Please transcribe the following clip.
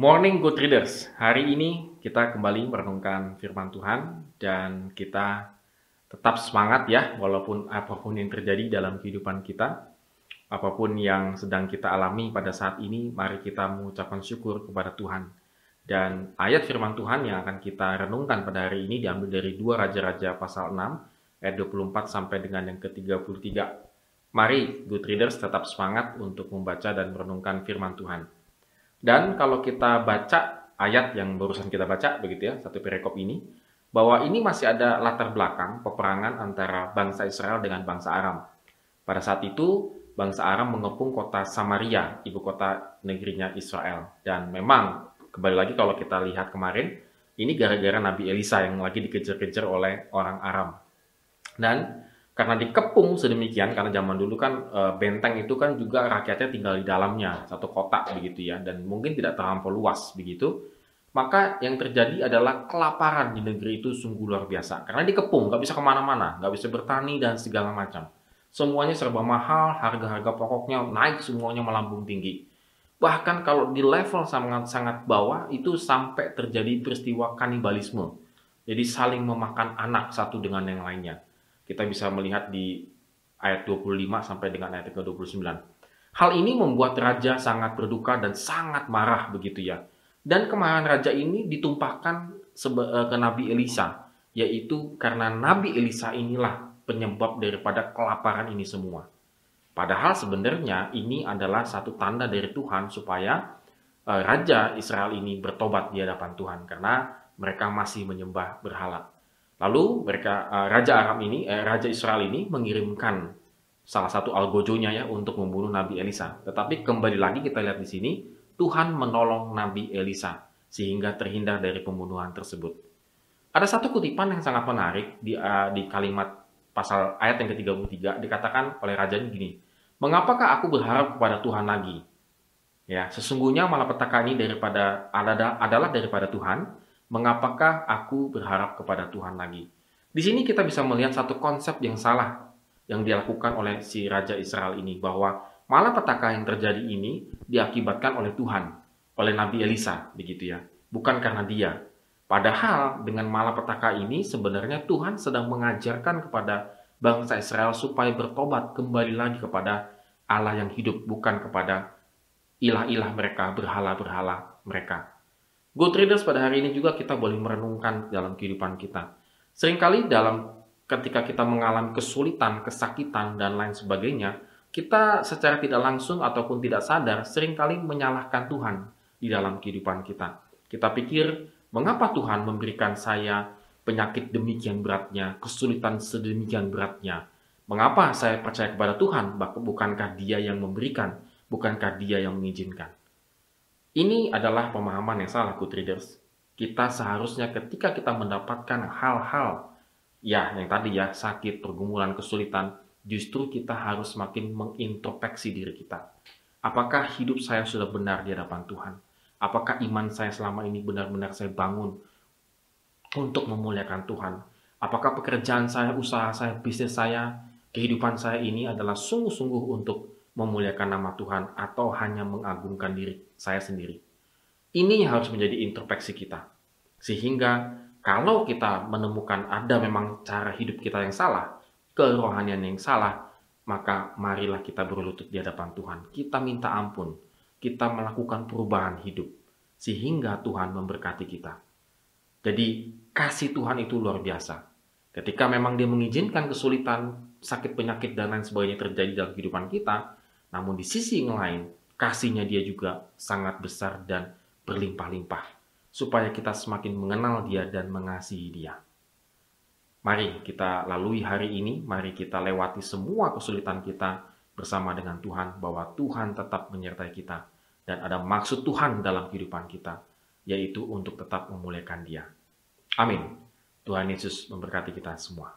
Morning Good Readers, hari ini kita kembali merenungkan firman Tuhan dan kita tetap semangat ya walaupun apa pun yang terjadi dalam kehidupan kita, apa pun yang sedang kita alami pada saat ini, mari kita mengucapkan syukur kepada Tuhan. Dan ayat firman Tuhan yang akan kita renungkan pada hari ini diambil dari dua Raja-Raja pasal 6 ayat 24 sampai dengan yang ke-33. Mari Good Readers tetap semangat untuk membaca dan merenungkan firman Tuhan. Dan kalau kita baca ayat yang barusan kita baca begitu ya, satu perikop ini, bahwa ini masih ada latar belakang peperangan antara bangsa Israel dengan bangsa Aram. Pada saat itu, bangsa Aram mengepung kota Samaria, ibu kota negerinya Israel. Dan memang, kembali lagi kalau kita lihat kemarin, ini gara-gara Nabi Elisa yang lagi dikejar-kejar oleh orang Aram. Dan karena dikepung sedemikian karena zaman dulu kan e, benteng itu kan juga rakyatnya tinggal di dalamnya satu kotak begitu ya dan mungkin tidak terlampau luas begitu. Maka yang terjadi adalah kelaparan di negeri itu sungguh luar biasa. Karena dikepung nggak bisa ke mana-mana nggak bisa bertani dan segala macam. Semuanya serba mahal harga-harga pokoknya naik semuanya melambung tinggi. Bahkan kalau di level sangat sangat bawah itu sampai terjadi peristiwa kanibalisme. Jadi saling memakan anak satu dengan yang lainnya kita bisa melihat di ayat 25 sampai dengan ayat ke-29. Hal ini membuat raja sangat berduka dan sangat marah begitu ya. Dan kemarahan raja ini ditumpahkan eh, ke Nabi Elisa, yaitu karena Nabi Elisa inilah penyebab daripada kelaparan ini semua. Padahal sebenarnya ini adalah satu tanda dari Tuhan supaya eh, raja Israel ini bertobat di hadapan Tuhan karena mereka masih menyembah berhala. Lalu mereka uh, Raja Aram ini, eh, Raja Israel ini mengirimkan salah satu algojonya ya untuk membunuh Nabi Elisa. Tetapi kembali lagi kita lihat di sini, Tuhan menolong Nabi Elisa sehingga terhindar dari pembunuhan tersebut. Ada satu kutipan yang sangat menarik di, uh, di kalimat pasal ayat yang ke-33 dikatakan oleh raja ini gini, "Mengapakah aku berharap kepada Tuhan lagi?" Ya, sesungguhnya malapetaka ini daripada adalah daripada Tuhan mengapakah aku berharap kepada Tuhan lagi? Di sini kita bisa melihat satu konsep yang salah yang dilakukan oleh si Raja Israel ini bahwa malah petaka yang terjadi ini diakibatkan oleh Tuhan, oleh Nabi Elisa, begitu ya, bukan karena dia. Padahal dengan malapetaka ini sebenarnya Tuhan sedang mengajarkan kepada bangsa Israel supaya bertobat kembali lagi kepada Allah yang hidup, bukan kepada ilah-ilah mereka, berhala-berhala mereka. Good Readers pada hari ini juga kita boleh merenungkan dalam kehidupan kita. Seringkali dalam ketika kita mengalami kesulitan, kesakitan, dan lain sebagainya, kita secara tidak langsung ataupun tidak sadar sering kali menyalahkan Tuhan di dalam kehidupan kita. Kita pikir, mengapa Tuhan memberikan saya penyakit demikian beratnya, kesulitan sedemikian beratnya? Mengapa saya percaya kepada Tuhan? Bukankah Dia yang memberikan? Bukankah Dia yang mengizinkan? Ini adalah pemahaman yang salah, good readers. Kita seharusnya ketika kita mendapatkan hal-hal, ya yang tadi ya, sakit, pergumulan, kesulitan, justru kita harus semakin mengintrospeksi diri kita. Apakah hidup saya sudah benar di hadapan Tuhan? Apakah iman saya selama ini benar-benar saya bangun untuk memuliakan Tuhan? Apakah pekerjaan saya, usaha saya, bisnis saya, kehidupan saya ini adalah sungguh-sungguh untuk memuliakan nama Tuhan atau hanya mengagungkan diri saya sendiri. Ini yang harus menjadi introspeksi kita. Sehingga kalau kita menemukan ada memang cara hidup kita yang salah, kerohanian yang salah, maka marilah kita berlutut di hadapan Tuhan. Kita minta ampun, kita melakukan perubahan hidup, sehingga Tuhan memberkati kita. Jadi kasih Tuhan itu luar biasa. Ketika memang dia mengizinkan kesulitan, sakit penyakit dan lain sebagainya terjadi dalam kehidupan kita, namun di sisi yang lain, kasihnya dia juga sangat besar dan berlimpah-limpah, supaya kita semakin mengenal dia dan mengasihi dia. Mari kita lalui hari ini, mari kita lewati semua kesulitan kita bersama dengan Tuhan, bahwa Tuhan tetap menyertai kita, dan ada maksud Tuhan dalam kehidupan kita, yaitu untuk tetap memuliakan dia. Amin. Tuhan Yesus memberkati kita semua.